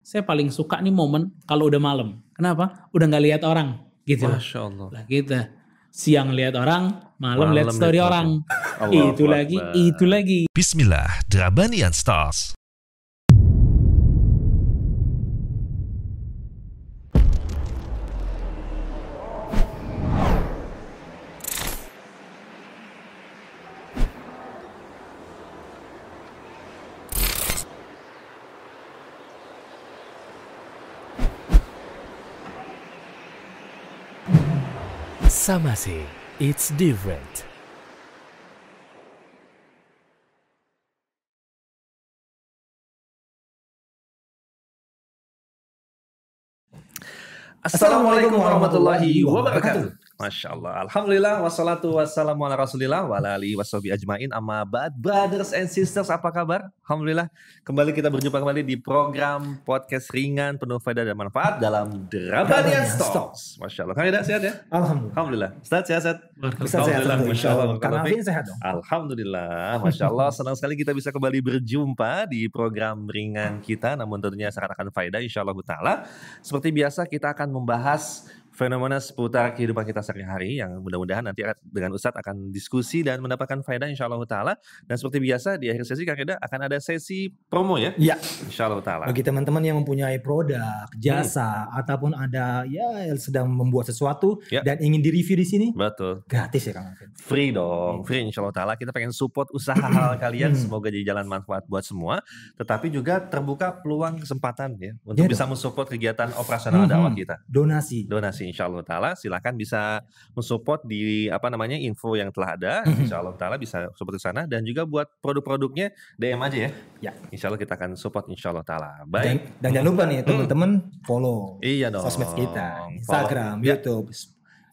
Saya paling suka nih momen kalau udah malam. Kenapa? Udah nggak lihat orang gitu. Masya Allah. Lah kita siang lihat orang, malam, Malam lihat story lihat orang. Allahu itu lagi, Akbar. itu lagi. Bismillah, Drabanian Stars. Samase, it's different. Assalamualaikum warahmatullahi wabarakatuh. Masya Allah. Alhamdulillah. Wassalatu wassalamu ala rasulillah. Wa ala alihi washabi ajmain. Amma ba'd. Brothers and sisters, apa kabar? Alhamdulillah. Kembali kita berjumpa kembali di program podcast ringan, penuh faedah dan manfaat dalam Drabanian Stocks. Masya Allah. Kang Ida sehat ya? Alhamdulillah. Alhamdulillah. Ustaz sehat, sehat? Bisa sehat Masya Allah. Barakallahu Afin sehat dong. Alhamdulillah, Masya Allah senang sekali kita bisa kembali berjumpa di program ringan kita namun tentunya sangat akan faedah insya Allah Seperti biasa kita akan membahas fenomena seputar kehidupan kita sehari-hari yang mudah-mudahan nanti akan- dengan Ustadz akan diskusi dan mendapatkan faedah insya Allah Ta'ala Dan seperti biasa di akhir sesi Kang Eda akan ada sesi promo ya Iya, insya Allah Ta'ala bagi teman-teman yang mempunyai produk, jasa, ataupun ada ya sedang membuat sesuatu Ya. dan ingin direview di sini, Betul gratis ya Kang Afin. Free dong, free insya Allah ta'ala. Kita pengen support usaha hal kalian, Hmm. semoga jadi jalan manfaat buat semua. Tetapi juga terbuka peluang kesempatan ya, untuk Iya bisa mensupport kegiatan operasional Hmm, dakwah hmm. kita. Donasi. Donasi insya Allah ta'ala, silahkan bisa mensupport di apa namanya info yang telah ada, Hmm. insya Allah ta'ala bisa support ke sana. Dan juga buat produk-produknya DM aja ya. Ya. Insya Allah kita akan support insya Allah ta'ala. Dan, Baik. dan jangan lupa nih teman-teman follow Iya dong. sosmed kita, Follow. Instagram, Ya, YouTube,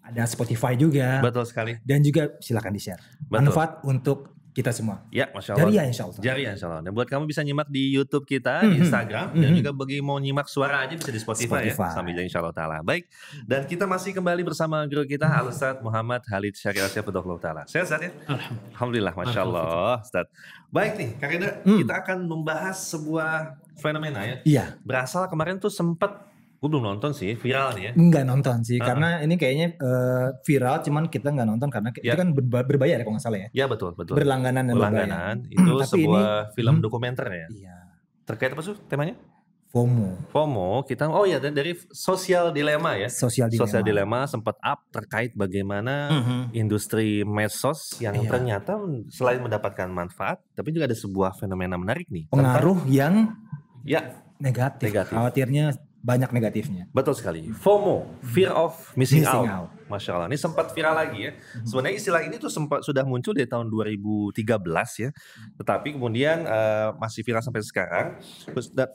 ada Spotify juga, betul sekali. dan juga silakan di share. Betul. Manfaat untuk kita semua. Ya, Masya Allah. Jariah insya Allah. Jari insya Allah. Dan buat kamu bisa nyimak di YouTube kita, di Mhm. Instagram, dan Mhm. juga bagi mau nyimak suara aja bisa di Spotify, Spotify. ya. Sambil insya Allah Ta'ala. Baik. Dan kita masih kembali bersama guru kita, Al Ustaz Muhammad Halid Syakir Asyafudullah Ta'ala. Sehat Ustaz ya? Alhamdulillah. Alhamdulillah, Masya Allah. Ustaz. Baik nih, Kak Reda, Hmm. kita akan membahas sebuah fenomena ya. Iya, Berasal kemarin tuh sempat, gue belum nonton sih, viral nih ya. nggak nonton sih, Ah. karena ini kayaknya eh, viral, cuman kita nggak nonton karena Ya. itu kan berba- berbayar ya kalau nggak salah ya. Ya betul, betul. Berlangganan dan berbayar. Berlangganan. Itu Tapi sebuah film Hmm. dokumenter ya. Iya. Terkait apa sih temanya? FOMO, FOMO, kita, oh ya, dan dari sosial dilema ya. sosial dilema. Sosial dilema sempat up terkait bagaimana Mhm. industri medsos yang Iya. ternyata selain mendapatkan manfaat, tapi juga ada sebuah fenomena menarik nih. tentang- Pengaruh yang Ya, negatif. Negatif. Khawatirnya banyak negatifnya. betul sekali. FOMO, fear of missing, Missing out. out. Masya Allah, ini sempat viral lagi ya. Sebenarnya istilah ini tuh sempat sudah muncul dari tahun 2013 ya, tetapi kemudian eh, masih viral sampai sekarang.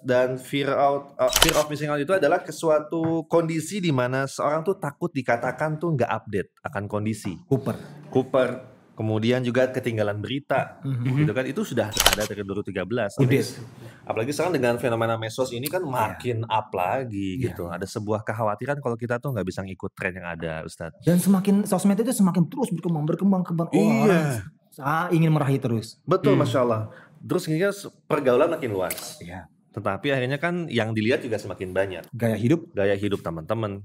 Dan fear out, eh, fear of missing out itu adalah suatu kondisi di mana seorang tuh takut dikatakan tuh nggak update akan kondisi. Cooper. Cooper, kemudian juga ketinggalan berita, Mhm. gitu kan itu sudah ada dari 2013. Udah. Apalagi, apalagi sekarang dengan fenomena medsos ini kan makin up lagi Iya, gitu. Ada sebuah kekhawatiran kalau kita tuh nggak bisa ngikut tren yang ada, Ustadz. Dan semakin sosmed itu semakin terus berkembang, berkembang, berkembang. Oh, Iya. orang sa- ingin meraih terus. Betul, Hmm. masya Allah. Terus sehingga pergaulan makin luas. Iya. Tetapi akhirnya kan yang dilihat juga semakin banyak. Gaya hidup. Gaya hidup teman-teman,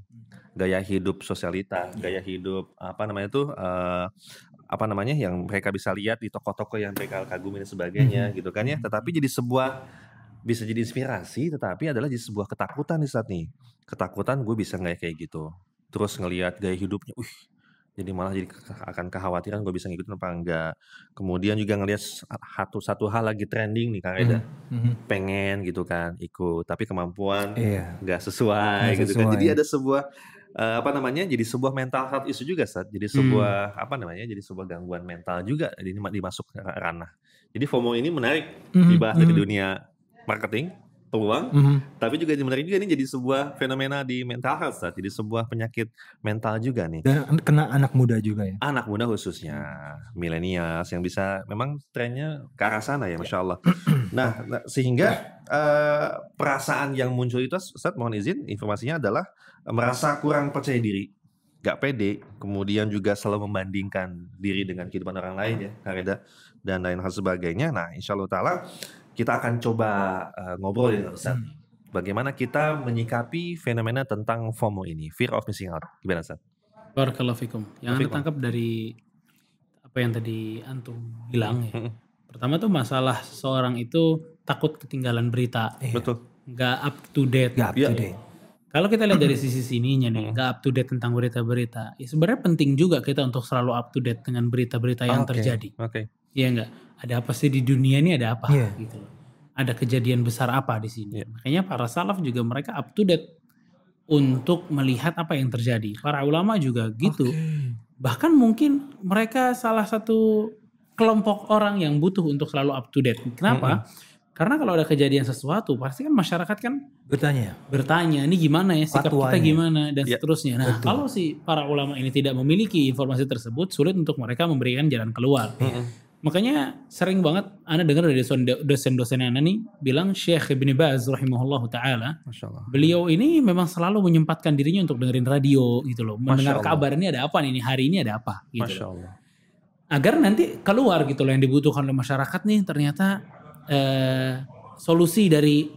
gaya hidup sosialita, gaya hidup apa namanya tuh eh, apa namanya yang mereka bisa lihat di toko-toko yang mereka kagumi dan sebagainya gitu kan ya. Tetapi jadi sebuah bisa jadi inspirasi, tetapi adalah jadi sebuah ketakutan di saat nih. Ketakutan gue bisa nggak ya kayak gitu. Terus ngelihat gaya hidupnya, wih, jadi malah jadi akan kekhawatiran gue bisa ngikutin apa enggak. Kemudian juga ngelihat satu satu hal lagi trending nih Kang Eda, Mhm. pengen gitu kan ikut, tapi kemampuan Iya. nggak sesuai Nggak gitu kan. sesuai. Jadi ada sebuah eh, apa namanya? Jadi sebuah mental health issue juga saat. Jadi sebuah apa namanya? Jadi sebuah gangguan mental juga ini dimasuk ranah. Jadi FOMO ini menarik Mhm, dibahas dari mhm. dunia marketing, peluang, Mhm. tapi juga menarik juga ini jadi sebuah fenomena di mental health saat. Jadi sebuah penyakit mental juga nih. Dan an- kena anak muda juga ya. Anak muda khususnya milenials yang bisa memang trennya ke arah sana ya, masya Allah. Nah, nah, sehingga eh, perasaan yang muncul itu, Ustaz mohon izin, informasinya adalah merasa kurang percaya diri, gak pede, kemudian juga selalu membandingkan diri dengan kehidupan orang lain ya, Kang Reda, dan lain hal sebagainya. Nah, insya Allah Taala kita akan coba eh, ngobrol dengan Ustaz. Hmm. bagaimana kita menyikapi fenomena tentang FOMO ini, fear of missing out. Gimana, Ustaz? Barakallahu fikum. Yang anda tangkap dari apa yang tadi antum bilang ya. Mm-mm. Pertama tuh masalah seorang itu takut ketinggalan berita, Iya. Betul. nggak up to date. Gak up Iya. to date. Kalau kita lihat dari sisi sininya nih, nggak up to date tentang berita-berita. Ya sebenarnya penting juga kita untuk selalu up to date dengan berita-berita yang Oke, terjadi. Oke. Iya nggak? Ada apa sih di dunia ini ada apa Iya. gitu. Ada kejadian besar apa di sini. Iya. Makanya para salaf juga mereka up to date untuk melihat apa yang terjadi. Para ulama juga gitu. Bahkan mungkin mereka salah satu kelompok orang yang butuh untuk selalu up to date. Kenapa? Karena kalau ada kejadian sesuatu, pasti kan masyarakat kan Bertanya. bertanya, ini gimana ya sikap kita Fatwanya. gimana dan Ya, seterusnya. Nah, betul. kalau si para ulama ini tidak memiliki informasi tersebut, sulit untuk mereka memberikan jalan keluar. Makanya sering banget Anda dengar dari dosen- dosen-dosen Anda nih bilang Syekh Ibn Baz rahimahullah taala, beliau ini memang selalu menyempatkan dirinya untuk dengerin radio gitu loh, mendengar kabar ini ada apa nih, ini hari ini ada apa gitu. Masya loh. Allah. Agar nanti keluar gitu loh yang dibutuhkan oleh masyarakat nih ternyata eh, solusi dari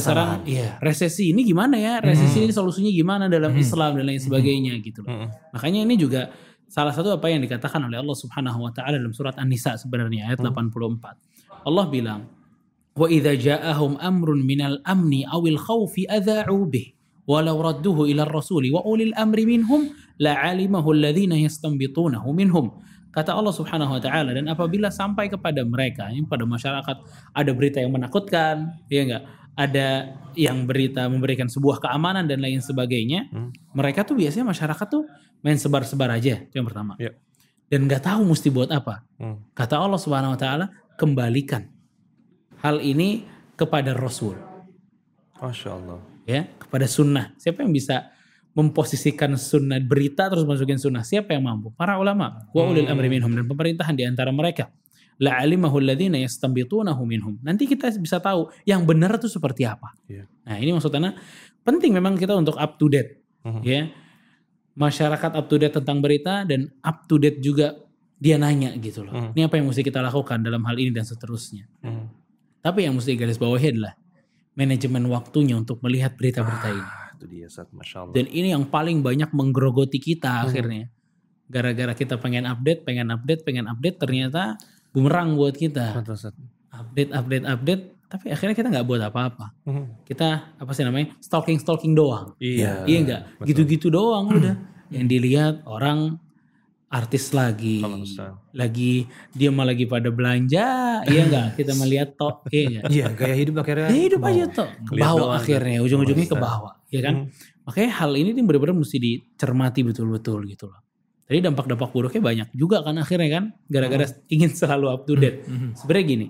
sekarang iya resesi ini gimana ya resesi ini solusinya gimana dalam Hmm. Islam dan lain sebagainya gitu loh. Mm-mm. Makanya ini juga salah satu apa yang dikatakan oleh Allah Subhanahu wa taala dalam surat An-Nisa sebenarnya ayat 84. Allah bilang, "Wa idza ja'ahum amrun minal amni awil khawfi adha'u bih walau radduhu ila rasuli wa ulil amri minhum la'alimahu alladhina yastanbitunahu minhum." Kata Allah Subhanahu wa taala dan apabila sampai kepada mereka, ini pada masyarakat ada berita yang menakutkan, ya enggak? Ada yang berita memberikan sebuah keamanan dan lain sebagainya. Hmm. Mereka tuh biasanya masyarakat tuh main sebar-sebar aja, itu yang pertama. Ya. Dan nggak tahu mesti buat apa. Hmm. Kata Allah Subhanahu wa taala, kembalikan hal ini kepada Rasul, Masya Allah. ya, kepada sunnah. Siapa yang bisa memposisikan sunnah berita terus masukin sunnah? Siapa yang mampu? Para ulama. Wa ulil amri minhum dan pemerintahan di antara mereka. La alimahu alladhina yastanbitunahu minhum. Nanti kita bisa tahu yang benar itu seperti apa. Iya. Nah, ini maksudnya penting memang kita untuk up to date, Mhm. ya. Masyarakat up to date tentang berita dan up to date juga dia nanya gitu loh. Mhm. Ini apa yang mesti kita lakukan dalam hal ini dan seterusnya. Mm. Tapi yang mesti garis bawahi adalah manajemen waktunya untuk melihat berita-berita ini. Itu dia, Ustaz. Masya Allah. Dan ini yang paling banyak menggerogoti kita Hmm. akhirnya. Gara-gara kita pengen update, pengen update, pengen update, ternyata bumerang buat kita. Update, update, update, tapi akhirnya kita nggak buat apa-apa. Mhm. Kita apa sih namanya stalking, stalking doang. Iya. Iya enggak? betul. Gitu-gitu doang udah. Yang dilihat orang artis lagi, lagi dia mah lagi pada belanja, iya enggak? Kita melihat tok, iya enggak? Iya, gaya hidup akhirnya. Ya hidup aja tuh. Ke bawah akhirnya, ujung-ujungnya ke bawah. Ya kan? Hmm. Makanya hal ini nih benar-benar mesti dicermati betul-betul gitu loh. Jadi dampak-dampak buruknya banyak juga kan akhirnya kan. Gara-gara ingin selalu up to date. Mhm. Sebenarnya gini,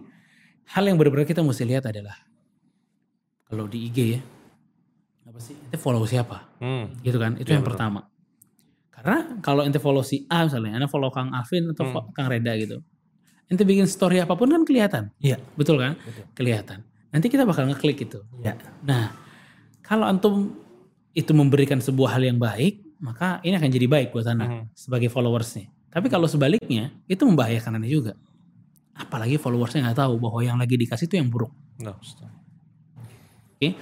hal yang benar-benar kita mesti lihat adalah kalau di IG ya, apa sih? Itu follow siapa? Hmm. Gitu kan? Itu Iya, yang betul. pertama. Karena kalau ente follow si A misalnya, ente follow Kang Alvin atau Hmm. Kang Reda gitu. Ente bikin story apa pun kan kelihatan. Iya. Betul kan? Betul. Kelihatan. Nanti kita bakal ngeklik itu. Iya. Nah, kalau antum itu memberikan sebuah hal yang baik, maka ini akan jadi baik buat anda Mhm. sebagai followersnya. Tapi kalau sebaliknya, itu membahayakan anda juga. Apalagi followersnya nggak tahu bahwa yang lagi dikasih itu yang buruk. Oke,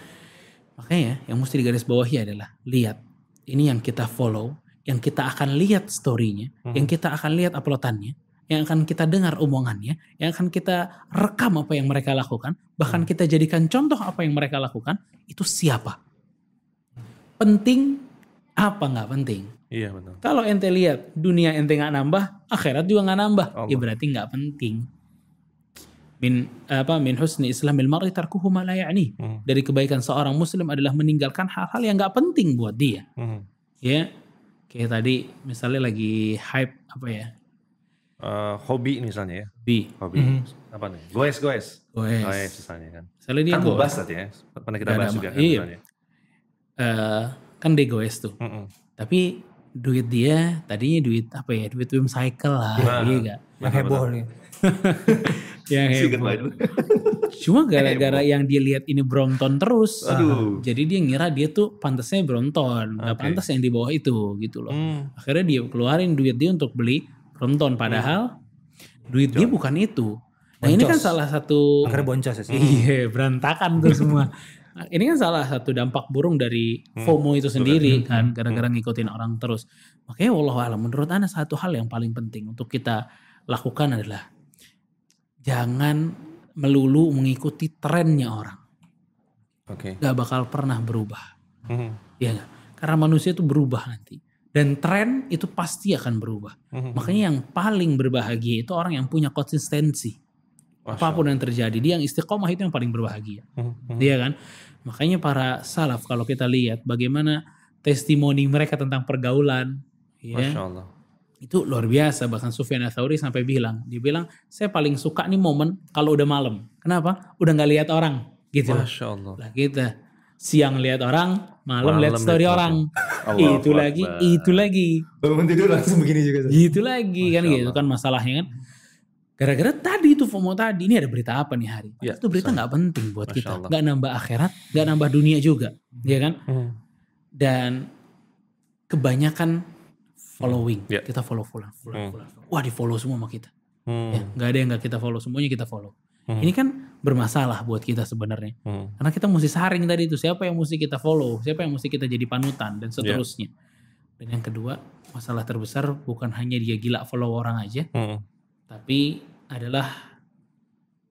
makanya yang mesti digaris bawahi adalah lihat ini yang kita follow, yang kita akan lihat storynya, Mhm. yang kita akan lihat uploadannya, yang akan kita dengar omongannya, yang akan kita rekam apa yang mereka lakukan, bahkan kita jadikan contoh apa yang mereka lakukan, itu siapa? Penting apa nggak penting? Iya betul. Kalau ente lihat dunia ente nggak nambah, akhirat juga nggak nambah, Allah. ya berarti nggak penting. Min apa min husni islamil mar'i tarkuhu ma la ya'ni. Hmm. Dari kebaikan seorang muslim adalah meninggalkan hal-hal yang nggak penting buat dia. Hmm. Ya. Kayak tadi misalnya lagi hype apa ya? Eh, hobi misalnya ya. B. Hobi. Mhm. Apa nih? Goes, goes. Goes. Goes misalnya kan. Misalnya dia Kan goes. bahas tadi ya. Pernah kita Nggak bahas juga kan. iya. Eh, kan dia goes tuh. Mm-mm. Tapi duit dia tadinya duit apa ya? Duit Wim Cycle lah. Nah. Iya gak? Yang heboh nih. Yang heboh. Cuma gara-gara yang dia lihat ini Brompton terus. Aduh. Jadi dia ngira dia tuh pantasnya Brompton. Gak Oke. pantas yang di bawah itu gitu loh. Hmm. Akhirnya dia keluarin duit dia untuk beli Brompton. Padahal duit dia bukan itu. Nah ini kan salah satu Akhirnya boncos ya sih. Iya berantakan tuh semua. Nah, ini kan salah satu dampak burung dari Hmm, FOMO itu sendiri Hmm, kan, hmm, gara-gara ngikutin orang terus. Makanya wallahu alam menurut Anda satu hal yang paling penting untuk kita lakukan adalah jangan melulu mengikuti trennya orang. Oke. Gak bakal pernah berubah. Mhm. Iya nggak? Karena manusia itu berubah nanti. Dan tren itu pasti akan berubah. Mhm. Makanya yang paling berbahagia itu orang yang punya konsistensi. Masya Apa pun yang terjadi, dia yang istiqomah itu yang paling berbahagia. Allah. Mhm. Iya kan? Makanya para salaf kalau kita lihat bagaimana testimoni mereka tentang pergaulan, ya, Masya Allah. itu luar biasa. Bahkan Sufyan Tsauri sampai bilang, dia bilang saya paling suka nih momen kalau udah malam. Kenapa? Udah nggak lihat orang, gitu. Masya Allah. Lah kita siang lihat orang, malam, Malam lihat story lihat orang. Allahu itu lagi, Akbar. itu lagi, Bangun tidur langsung begini juga. Gitu lagi kan Masya gitu Allah. kan masalahnya kan. Gara-gara tadi itu FOMO tadi, ini ada berita apa nih hari? Ya, itu berita nggak penting buat Masya kita, Allah. nggak nambah akhirat, nggak nambah dunia juga, ya kan? Mhm. Dan kebanyakan following, Ya. kita follow fulan, fulan, Hmm. fulan. Wah di follow semua sama kita, Mhm. ya nggak ada yang nggak kita follow, semuanya kita follow. Hmm. Ini kan bermasalah buat kita sebenarnya. Mhm. Karena kita mesti saring tadi itu siapa yang mesti kita follow, siapa yang mesti kita jadi panutan Ya. dan seterusnya. Dan yang kedua, masalah terbesar bukan hanya dia gila follow orang aja, Mhm. Tapi adalah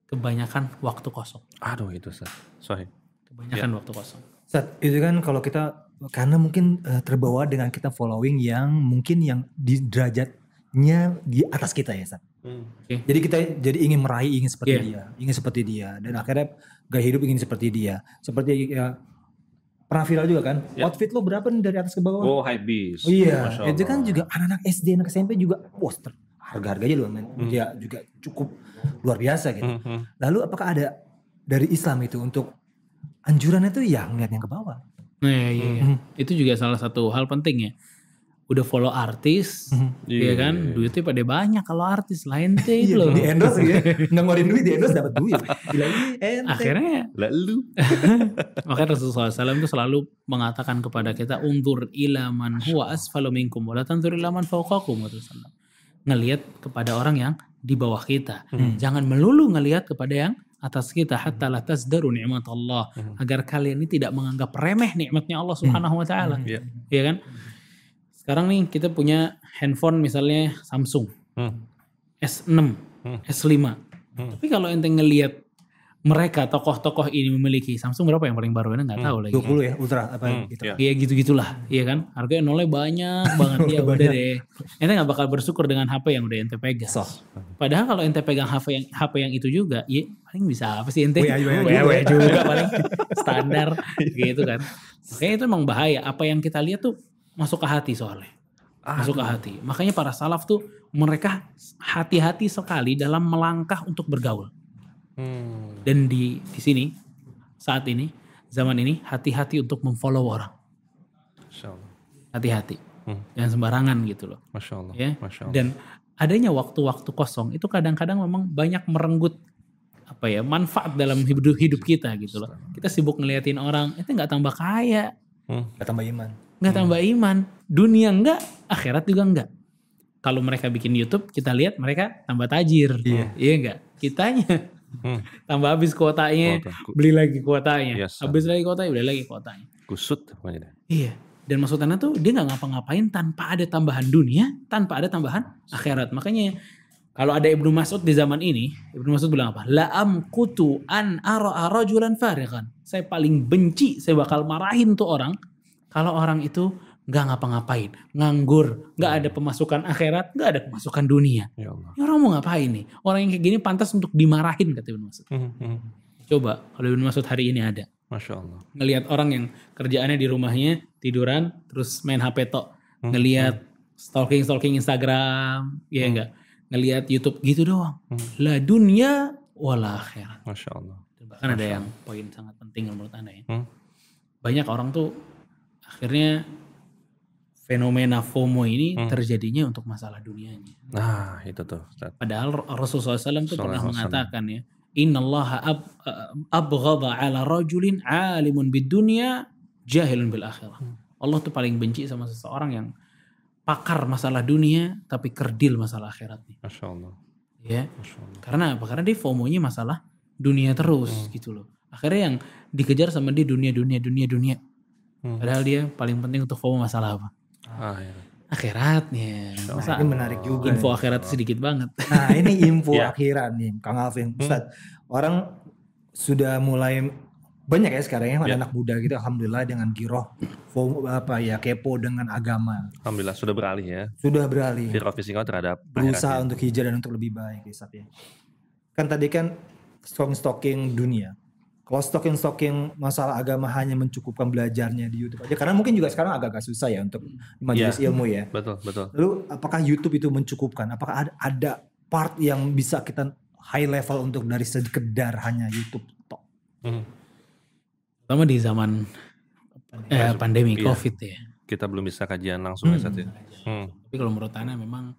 kebanyakan waktu kosong. Aduh itu Ustaz. Sorry. Kebanyakan Ya. waktu kosong. Ustaz, itu kan kalau kita karena mungkin eh, terbawa dengan kita following yang mungkin yang di derajatnya di atas kita ya, Ustaz. Mhm. Jadi kita jadi ingin meraih, ingin seperti Iya. dia, ingin seperti dia, dan akhirnya gaya hidup ingin seperti dia. Seperti ya pernah viral juga kan? Ya. Outfit lo berapa nih dari atas ke bawah? Oh high beast. Oh iya, itu kan juga anak-anak SD, anak SMP juga, poster harga-harganya loh, men. Hmm. Dia juga cukup luar biasa gitu. Mhm. Lalu apakah ada dari Islam itu untuk anjurannya tuh ya ngeliat yang ke bawah? Nah, iya, iya, iya. Mhm. Itu juga salah satu hal penting ya. Udah follow artis, Mhm. ya Iya, kan? iya. Duitnya pada banyak kalau artis lain teh itu loh. di endorse ya, nggak ngeluarin duit di endorse dapat duit. Ini ente. Akhirnya Lalu. Makanya Rasulullah SAW itu selalu mengatakan kepada kita untur ila man huwa asfalu minkum wa la tanzur ila man fawqakum kata Rasulullah. Ngelihat kepada orang yang di bawah kita. Hmm. Jangan melulu ngelihat kepada yang atas kita hatta la tasdaru ni'mat Allah Hmm. agar kalian ini tidak menganggap remeh nikmatnya Allah Subhanahu wa taala. Iya. Iya kan? Sekarang nih kita punya handphone misalnya Samsung Mhm. S6, Hmm. S5. Hmm. Tapi kalau ente ngelihat mereka tokoh-tokoh ini memiliki Samsung berapa yang paling baru? Ente nggak Hmm. tahu lagi. 20 ya, ultra apa Hmm, gitu. iya. Iya gitu-gitulah, iya kan? Harganya nolnya banyak banget ya udah deh. Ente nggak bakal bersyukur dengan HP yang udah ente pegang. Soh. Padahal kalau ente pegang HP yang HP yang itu juga, ya paling bisa apa sih ente? Juga. WA juga paling standar gitu kan. Makanya itu emang bahaya. Apa yang kita lihat tuh masuk ke hati soalnya. Masuk ke hati. Makanya para salaf tuh mereka hati-hati sekali dalam melangkah untuk bergaul. Hmm. Dan di di sini saat ini zaman ini hati-hati untuk memfollow orang. Hati-hati. Hmm. Jangan sembarangan gitu loh. Masya Allah. Ya. Masya Allah. Dan adanya waktu-waktu kosong itu kadang-kadang memang banyak merenggut apa ya manfaat dalam hidup hidup kita gitu loh. Kita sibuk ngeliatin orang, itu nggak tambah kaya, Hmm. Gak tambah iman. nggak tambah iman, dunia enggak, akhirat juga enggak. Kalau mereka bikin YouTube, kita lihat mereka tambah tajir, Iya. iya enggak? Kitanya Hmm. tambah habis kuotanya, Kuota. Ku- beli lagi kuotanya, Yes, habis lagi kuotanya, beli lagi kuotanya. Kusut pokoknya. Iya. Dan maksudnya tuh dia nggak ngapa-ngapain tanpa ada tambahan dunia, tanpa ada tambahan akhirat. Makanya kalau ada Ibnu Mas'ud di zaman ini, Ibnu Mas'ud bilang apa? La amkutu an ara rajulan fariqan. Saya paling benci, saya bakal marahin tuh orang kalau orang itu nggak ngapa-ngapain, nganggur, nggak ada pemasukan akhirat, nggak ada pemasukan dunia. Ya Allah. Ini orang mau ngapain nih? Orang yang kayak gini pantas untuk dimarahin kata Ibnu Mas'ud. Hmm, hmm. Coba kalau Ibnu Mas'ud hari ini ada Masya Allah. ngelihat orang yang kerjaannya di rumahnya tiduran terus main HP tok Hmm, ngelihat stalking stalking Instagram ya enggak ngelihat YouTube gitu doang Hmm. la dunia wala akhirat Masya Allah. Dan bahkan ada yang poin sangat penting menurut anda ya Hmm. banyak orang tuh akhirnya fenomena FOMO ini Hmm. terjadinya untuk masalah dunianya Nah itu tuh. Ustaz. Padahal Rasulullah SAW itu pernah mengatakan ya, Inna Allah ab, abghadha ala rajulin alimun bid dunya jahilun bil akhirah. Hmm. Allah tuh paling benci sama seseorang yang pakar masalah dunia tapi kerdil masalah akhiratnya. Masya Allah. Ya, Masya Allah. karena apa? Karena dia FOMO-nya masalah dunia terus Hmm. gitu loh. Akhirnya yang dikejar sama dia dunia dunia dunia dunia. Hmm. Padahal dia paling penting untuk FOMO masalah apa? Ah, ya. Akhiratnya. Masa Ini menarik juga. info akhirat sedikit banget. Nah ini info Iya. akhiran nih Kang Alvin. Ustaz, orang sudah mulai banyak ya sekarang ya Iya. anak muda gitu alhamdulillah dengan giroh apa ya kepo dengan agama Alhamdulillah sudah beralih ya. sudah beralih missing out terhadap berusaha akhiratnya. untuk hijrah dan untuk lebih baik ya ya. Kan tadi kan stalking stalking dunia. Kalau stalking masalah agama hanya mencukupkan belajarnya di YouTube aja karena mungkin juga sekarang agak-agak susah ya untuk majelis ilmu ya. Betul, betul. Lalu apakah YouTube itu mencukupkan? Apakah ada, ada part yang bisa kita high level untuk dari sekedar hanya YouTube tok? Hmm. Terutama di zaman eh, pandemi Iya. COVID ya. Kita belum bisa kajian langsung ya, Sat, ya. Hmm. Tapi kalau menurut Ana memang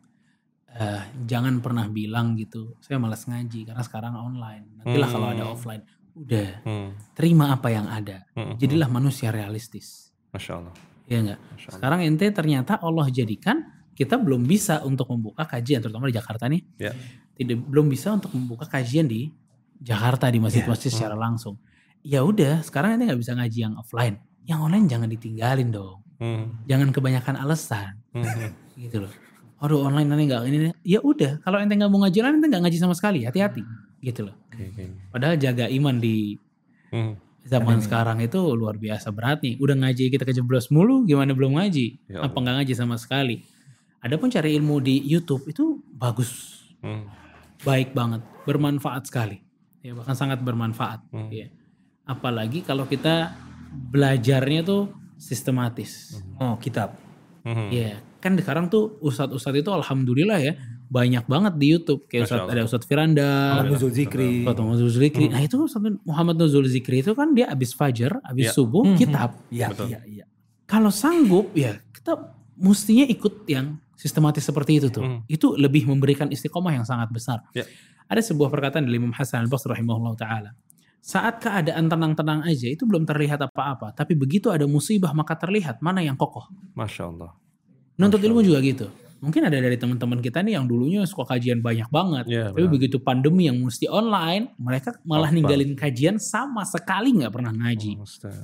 eh, jangan pernah bilang gitu, saya malas ngaji karena sekarang online. Nantilah Hmm. kalau ada offline, udah Hmm. terima apa yang ada. Hmm. Jadilah manusia realistis. Masya Allah. Ya enggak? Masya Allah. Sekarang ente ternyata Allah jadikan kita belum bisa untuk membuka kajian terutama di Jakarta nih. Ya. Tidak belum bisa untuk membuka kajian di Jakarta di masjid-masjid secara langsung. Ya udah, sekarang ente nggak bisa ngaji yang offline. Yang online jangan ditinggalin dong. Hmm. Jangan kebanyakan alasan Hmm. hmm. gitu loh. Aduh online nanti nggak ini, ya udah. Kalau ente nggak mau ngaji online, ente nggak ngaji sama sekali. Hati-hati, gitu loh. Oke, oke. Padahal jaga iman di Hmm. zaman sekarang itu luar biasa berat nih. Udah ngaji kita kejeblos mulu, gimana belum ngaji? Ya Apa nggak ngaji sama sekali? Adapun cari ilmu di YouTube itu bagus, Hmm. baik banget, bermanfaat sekali. Ya bahkan sangat bermanfaat. Hmm. Ya. Apalagi kalau kita belajarnya tuh sistematis. Oh kitab. Hmm. Iya, kan sekarang tuh ustadz-ustadz itu alhamdulillah ya banyak banget di YouTube. Kayak Allah. ada Ustadz Firanda, Muhammad Nuzul Zikri. Ustadz Nuzul Zikri. Nah itu Muhammad Nuzul Zikri itu kan dia abis fajar, abis Iya. subuh Hmm, kitab. Iya iya iya. Kalau sanggup ya kita mestinya ikut yang sistematis seperti itu tuh. Hmm. Itu lebih memberikan istiqomah yang sangat besar. Ya. Ada sebuah perkataan dari Imam Hasan al-Basri rahimahullah taala. Saat keadaan tenang-tenang aja itu belum terlihat apa-apa, tapi begitu ada musibah maka terlihat mana yang kokoh. Masya Allah. Nuntut Masya ilmu juga gitu. Mungkin ada dari teman-teman kita nih yang dulunya suka kajian banyak banget. Iya, tapi benar. begitu pandemi yang mesti online, mereka malah Off, ninggalin kajian sama sekali nggak pernah ngaji. Ustaz.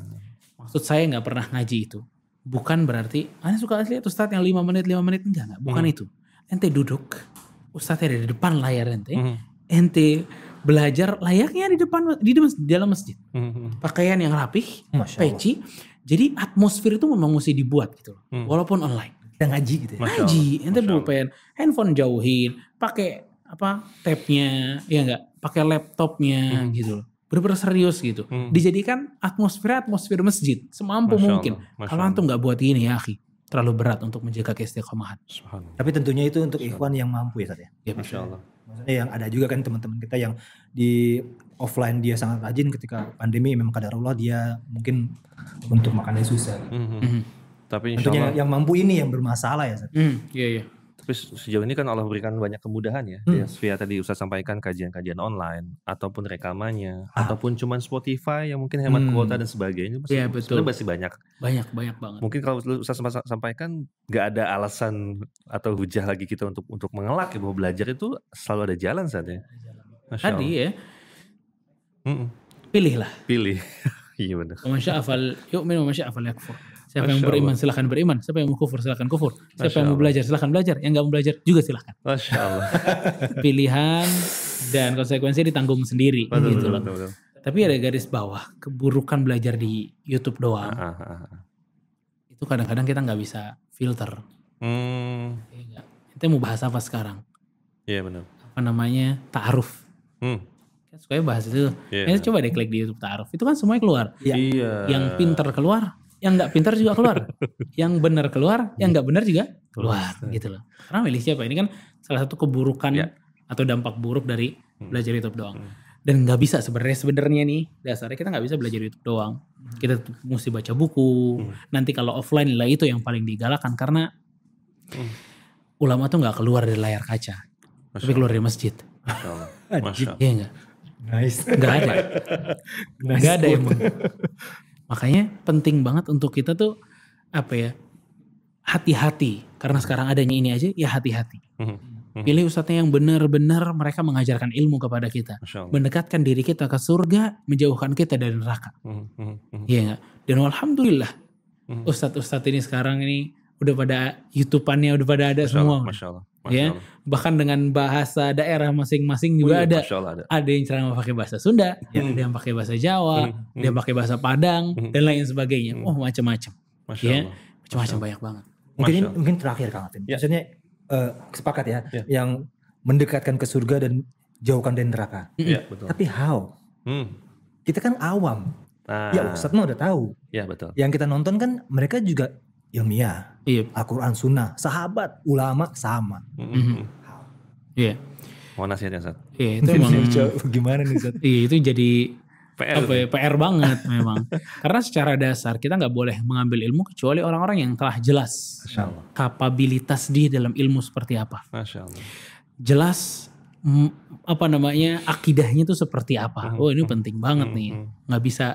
Maksud saya nggak pernah ngaji itu. Bukan berarti, Anda suka lihat Ustadz yang 5 menit, 5 menit. Enggak, enggak. Bukan Hmm. itu. Ente duduk, Ustadznya ada di depan layar ente. Hmm. Ente belajar layaknya di depan di dalam- di dalam masjid. Hmm. Pakaian yang rapih, peci. Jadi atmosfer itu memang mesti dibuat gitu loh. Hmm. Walaupun online. Kita ngaji gitu ya. Masya Ngaji, ente pulpen, handphone jauhin, pakai apa tabnya, ya enggak, pakai laptopnya Hmm. gitu loh. Bener-bener serius gitu. Hmm. Dijadikan atmosfer atmosfer masjid semampu Masya mungkin. Masya Kalau antum nggak buat ini ya, akhi, terlalu berat untuk menjaga keistiqomahan. Tapi tentunya itu untuk ikhwan yang mampu ya Ustaz ya. Ya, Masya Allah. Maksudnya yang ada juga kan teman-teman kita yang di offline dia sangat rajin ketika pandemi memang kadarullah dia mungkin untuk makannya susah. Hmm. Mhm. Tapi insya Tentunya Allah, yang mampu ini yang bermasalah ya Ustaz. Hmm, iya iya. tapi sejauh ini kan Allah berikan banyak kemudahan ya. Hmm. Ya, Via tadi Ustaz sampaikan kajian-kajian online, ataupun rekamannya, Ah. ataupun cuman Spotify yang mungkin hemat Hmm. kuota dan sebagainya. Masih, Iya, betul. sebenarnya masih banyak. Banyak banyak banget. Mungkin kalau Ustaz sempat sampaikan nggak ada alasan atau hujah lagi kita untuk untuk mengelak ya bahwa belajar itu selalu ada jalan saat ya. Masya Tadi Allah. ya, Mm-mm. pilihlah. Pilih. iya benar. Fal yu'min wa man syaa fal yakfur. Siapa yang Masya beriman silahkan beriman. Siapa yang mau kufur silahkan kufur. Siapa Masya yang mau belajar silahkan belajar. Yang nggak mau belajar juga silahkan. Masya Allah. Pilihan dan konsekuensi ditanggung sendiri Betul, gitu betul, loh. betul, betul. Tapi ada garis bawah keburukan belajar di YouTube doang. Ah, ah, ah. Itu kadang-kadang kita nggak bisa filter. Hmm, Ya nggak? Kita mau bahas apa sekarang? iya benar. Apa namanya? Ta'aruf. Hmm, Kan sukanya bahas itu. iya. Ya, coba deh klik di YouTube Ta'aruf. Itu kan semuanya keluar. Iya. Iya. Yang pinter keluar, yang nggak pinter juga keluar. yang benar keluar, yang nggak benar juga keluar Keluar. gitu loh. Karena milih siapa? Ini kan salah satu keburukan Ya. atau dampak buruk dari Hmm. belajar YouTube doang. Hmm. Dan nggak bisa sebenarnya sebenarnya nih dasarnya kita nggak bisa belajar YouTube doang. Kita tuh mesti baca buku. Hmm. Nanti kalau offline lah itu yang paling digalakan karena Hmm. ulama tuh nggak keluar dari layar kaca, Masya tapi keluar dari masjid. Masya Allah. Anjing. Masya Allah. Iya nggak? Nice. Nggak ada. Nice Nggak ada emang. Makanya penting banget untuk kita tuh apa ya hati-hati karena sekarang adanya ini aja ya hati-hati. Hmm. Mhm. Pilih ustadznya yang benar-benar mereka mengajarkan ilmu kepada kita. Mendekatkan diri kita ke surga, menjauhkan kita dari neraka. Mhm, mhm, mhm. Iya nggak? Dan alhamdulillah Mhm. ustadz-ustadz ini sekarang ini udah pada YouTube-annya udah pada ada Masya semua. Allah, Masya Allah. Masya Ya, Allah. Bahkan dengan bahasa daerah masing-masing Oh juga iya, ada. Ada. Ada yang ceramah pakai bahasa Sunda, Hmm. ada yang pakai bahasa Jawa, Hmm, ada yang pakai bahasa Padang Hmm. dan lain sebagainya. Hmm. Oh macam-macam, ya. Macam-macam banyak banget. Mungkin ini, Masya Allah. mungkin terakhir Kang Atin. Ya. Maksudnya eh, sepakat ya, Ya. yang mendekatkan ke surga dan jauhkan dari neraka. Iya, betul. Tapi how? Hmm. Kita kan awam. Nah, Ya Ustadz mah udah tahu. ya betul. Yang kita nonton kan mereka juga ilmiah. Iya, Al-Quran Sunnah, sahabat, ulama sama. Mhm, Mhm. mhm. iya, Mau nasihatnya, Ustaz? iya itu emang. Gimana nih Ustadz? Iya itu jadi PR. apa ya, PR banget memang. Karena secara dasar kita nggak boleh mengambil ilmu kecuali orang-orang yang telah jelas Masya Allah. kapabilitas dia dalam ilmu seperti apa. Masya Allah. Jelas apa namanya akidahnya itu seperti apa. Mhm, Oh ini penting banget nih. Nggak bisa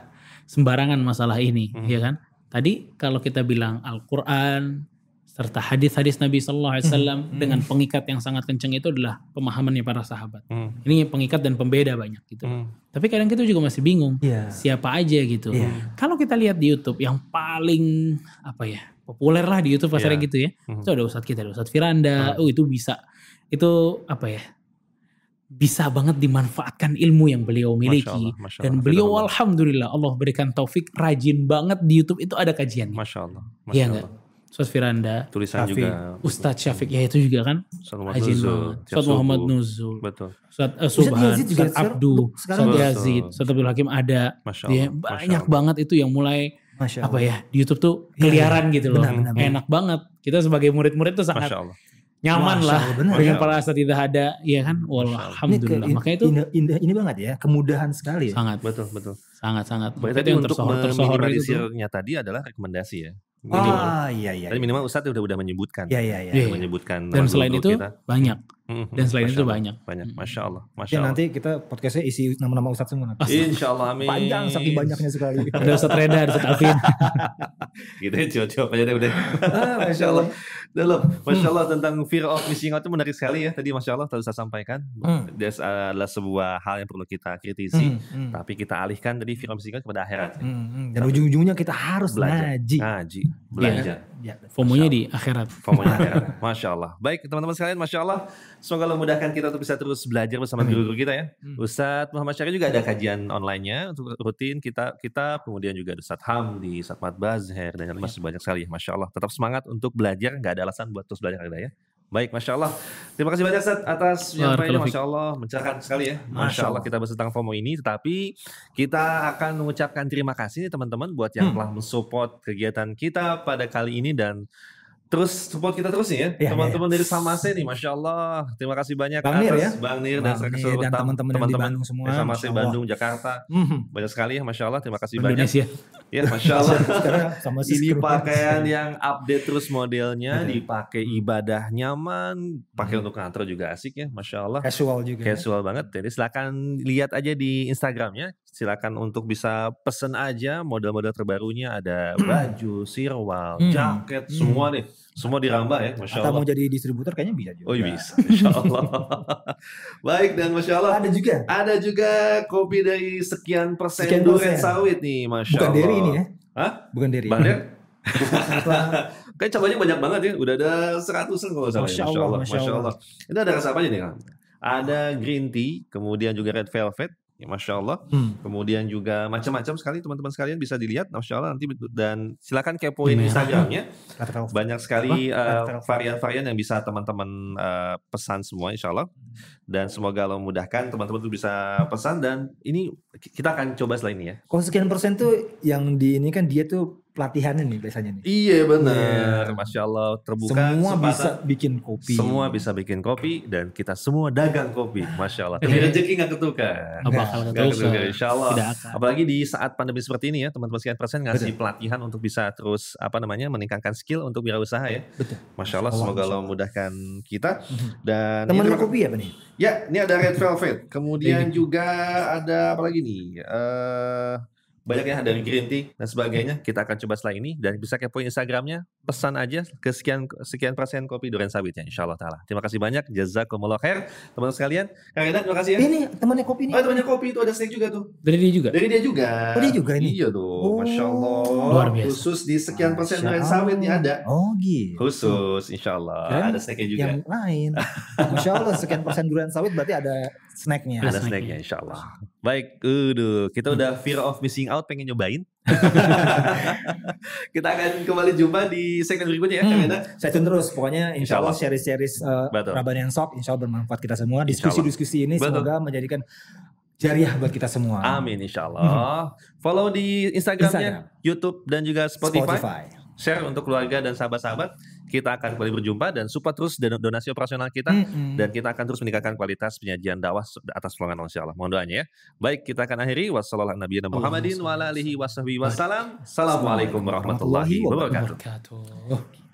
sembarangan masalah ini, ya kan? Tadi kalau kita bilang Al-Quran serta hadis-hadis Nabi Shallallahu Alaihi Wasallam Mhm. dengan pengikat yang sangat kencang itu adalah pemahamannya para sahabat. Mhm. Ini pengikat dan pembeda banyak gitu. Mhm. Tapi kadang kita juga masih bingung Iya. siapa aja gitu. Iya. Kalau kita lihat di YouTube yang paling apa ya populer lah di YouTube pasarnya Iya. gitu ya. Mhm. Itu ada Ustadz kita, ada Ustadz Firanda. Hmm. Oh itu bisa, itu apa ya? Bisa banget dimanfaatkan ilmu yang beliau Masya miliki. Allah, Masya Dan Allah. beliau Fidahullah. alhamdulillah Allah berikan taufik rajin banget di YouTube itu ada kajiannya. Masya Allah. Masya Iya Allah. nggak? Ustadz Firanda, Tulisan Syafiq. juga. Ustadz Syafiq ya itu juga kan Ustaz Muhammad rajin banget. tiap Ustadz Muhammad. Nuzul, Betul. Ustadz uh, Ustadz Subhan, sekarang- Abdu, betul. Yazid, Ustadz Abdul Hakim ada. Masya Ya, Allah. Masya banyak Allah. banget itu yang mulai Masya apa Allah. ya di YouTube tuh Iya, keliaran gitu loh. benar, benar, benar. Enak banget. Kita sebagai murid-murid tuh sangat Masya Allah. Nyaman Masya lah dengan para asatidah ada, iya kan? Ini alhamdulillah. Makanya itu indah, indah ini banget ya, kemudahan sekali ya. sangat Betul, betul. sangat sangat. Baik, Itu tadi yang untuk tersohor tersohor itu tuh. meminimalisirnya tadi adalah rekomendasi ya. Minimal. Ah iya iya. Tadi minimal Ustadz udah udah menyebutkan. Iya iya iya. Iya. Udah menyebutkan Dan selain itu kita. banyak. Mhm. Dan selain Masya itu Allah. banyak. Banyak. Mhm. Masya Allah. Masya Ya Allah. nanti kita podcastnya isi nama-nama Ustadz semua nanti. Insya Allah amin. Panjang saking banyaknya sekali. Ada Ustadz Reda, ada Ustadz Alvin. Gitu ya, jawab aja deh udah. Ah, Masya Allah. Dalam, Masya Allah tentang fear of missing out itu menarik sekali ya. Tadi Masya Allah tadi saya sampaikan. Hmm. Dia adalah sebuah hal yang perlu kita kritisi. Hmm, hmm. Tapi kita alihkan tadi fear of missing out kepada akhirat. Hmm, hmm. Dan ujung-ujungnya kita harus Belajar. ngaji. Ngaji. Belajar. Ya, Fomonya di akhirat. Fomonya akhirat. Masya Allah. Baik teman-teman sekalian, Masya Allah. Semoga Allah memudahkan kita untuk bisa terus belajar bersama guru-guru kita ya. Hmm. Ustadz Muhammad Syarif juga ada kajian online-nya untuk rutin kita kita kemudian juga ada Ustadz Hamdi, Ustadz Mat Bazher dan yang masih banyak sekali. Masya Allah. Tetap semangat untuk belajar, nggak ada alasan buat terus belajar ya. Baik, Masya Allah. Terima kasih banyak Ustadz atas penyampaiannya. Masya Allah. Mencerahkan sekali ya. Masya, Allah. kita bahas tentang FOMO ini. Tetapi kita akan mengucapkan terima kasih nih teman-teman buat yang Hmm. telah mensupport kegiatan kita pada kali ini dan terus support kita terus nih ya. Iya, teman-teman dari Samase nih, Masya Allah. Terima kasih banyak Bang Nir ya. Bang Nir Bang dan, Nir teman-teman yang di Bandung semua, Samase. Bandung, Jakarta. Hmm. Banyak sekali ya, Masya Allah. Terima kasih banyak. Ya, Masya Allah. Sama Ini pakaian yang update terus modelnya, dipakai ibadah nyaman, pakai untuk kantor juga asik ya, masya Allah. casual juga. ya. Casual banget. Jadi silakan lihat aja di Instagramnya. Silakan untuk bisa pesen aja model-model terbarunya ada baju, sirwal, Hmm. jaket, Hmm. semua deh. Semua dirambah ya, masya Atau Allah. mau jadi distributor kayaknya bisa juga. Oh iya bisa, insya Allah. Baik dan masya Allah. Ada juga. Ada juga kopi dari sekian persen Sekian durian persen. sawit nih, masya Bukan Allah. Derry ini ya. Hah? Bukan Derry. Bang Der? Apa? Kayak cabanya banyak banget ya, udah ada seratusan kalau salah. ya. Masya Allah, Masya Allah. Itu ada rasa apa aja nih Kang? Ada green tea, kemudian juga red velvet, ya, Masya Allah. Hmm. Kemudian juga macam-macam sekali teman-teman sekalian bisa dilihat, Masya Allah nanti dan silakan kepoin Merah. Instagramnya. Banyak sekali eh, varian-varian yang bisa teman-teman eh, pesan semua Insya Allah. Dan semoga Allah memudahkan teman-teman tuh bisa pesan dan ini kita akan coba setelah ini ya. Kalau sekian persen tuh yang di ini kan dia tuh pelatihannya nih biasanya nih. Iya benar, Iya. Masya Allah terbuka Semua kesempatan. bisa bikin kopi. Semua bisa bikin kopi dan kita semua dagang kopi, masya Allah. Tapi rezeki nggak ketukar. Nggak bakal ketukar. insya Allah. Tidak akan. Apalagi di saat pandemi seperti ini ya, teman-teman sekian persen ngasih pelatihan untuk bisa terus apa namanya meningkatkan skill untuk wirausaha ya. Betul. Masya Allah, semoga Allah Allah. memudahkan kita. Dan Temannya ini- kopi apa nih? Ya, ini ada red velvet. Kemudian juga ada apa lagi nih? Eh banyak ya dari green tea dan sebagainya. Kita akan coba setelah ini dan bisa kepoin Instagramnya. Pesan aja ke sekian sekian persen kopi durian sawitnya, insya Allah taala. Terima kasih banyak, jazakumullah khair, teman-teman sekalian. Kang Edan, terima kasih ya. Ini temannya kopi nih. Oh, temannya kopi itu ada snack juga tuh. Dari dia juga. Dari dia juga. Oh, dia juga ini? Iya tuh, Oh. masya Allah. Luar biasa. Khusus di sekian persen durian sawit nih ada. Oh gitu. Khusus, insya Allah. Kirain Ada snacknya juga. Yang lain. Masya Allah sekian persen durian sawit berarti ada snacknya. Ada snacknya. snacknya insya Allah. Baik, udah kita udah fear of missing out pengen nyobain. kita akan kembali jumpa di segmen berikutnya ya, Kang Hmm. Edan. Saya tune terus. Pokoknya insya Allah series-series uh, Betul. Rabanian Sok insya Allah bermanfaat kita semua. Diskusi-diskusi ini Betul. semoga menjadikan jariah buat kita semua. Amin insya Allah. Follow di Instagramnya, Instagram. YouTube dan juga Spotify. Spotify. Share untuk keluarga dan sahabat-sahabat. Kita akan kembali berjumpa dan support terus donasi operasional kita. Mm-mm. Dan kita akan terus meningkatkan kualitas penyajian dakwah atas pertolongan Allah insya Allah. Mohon doanya ya. Baik, kita akan akhiri. Wassalamualaikum warahmatullahi wabarakatuh. Wassalamualaikum warahmatullahi. Wabarakatuh.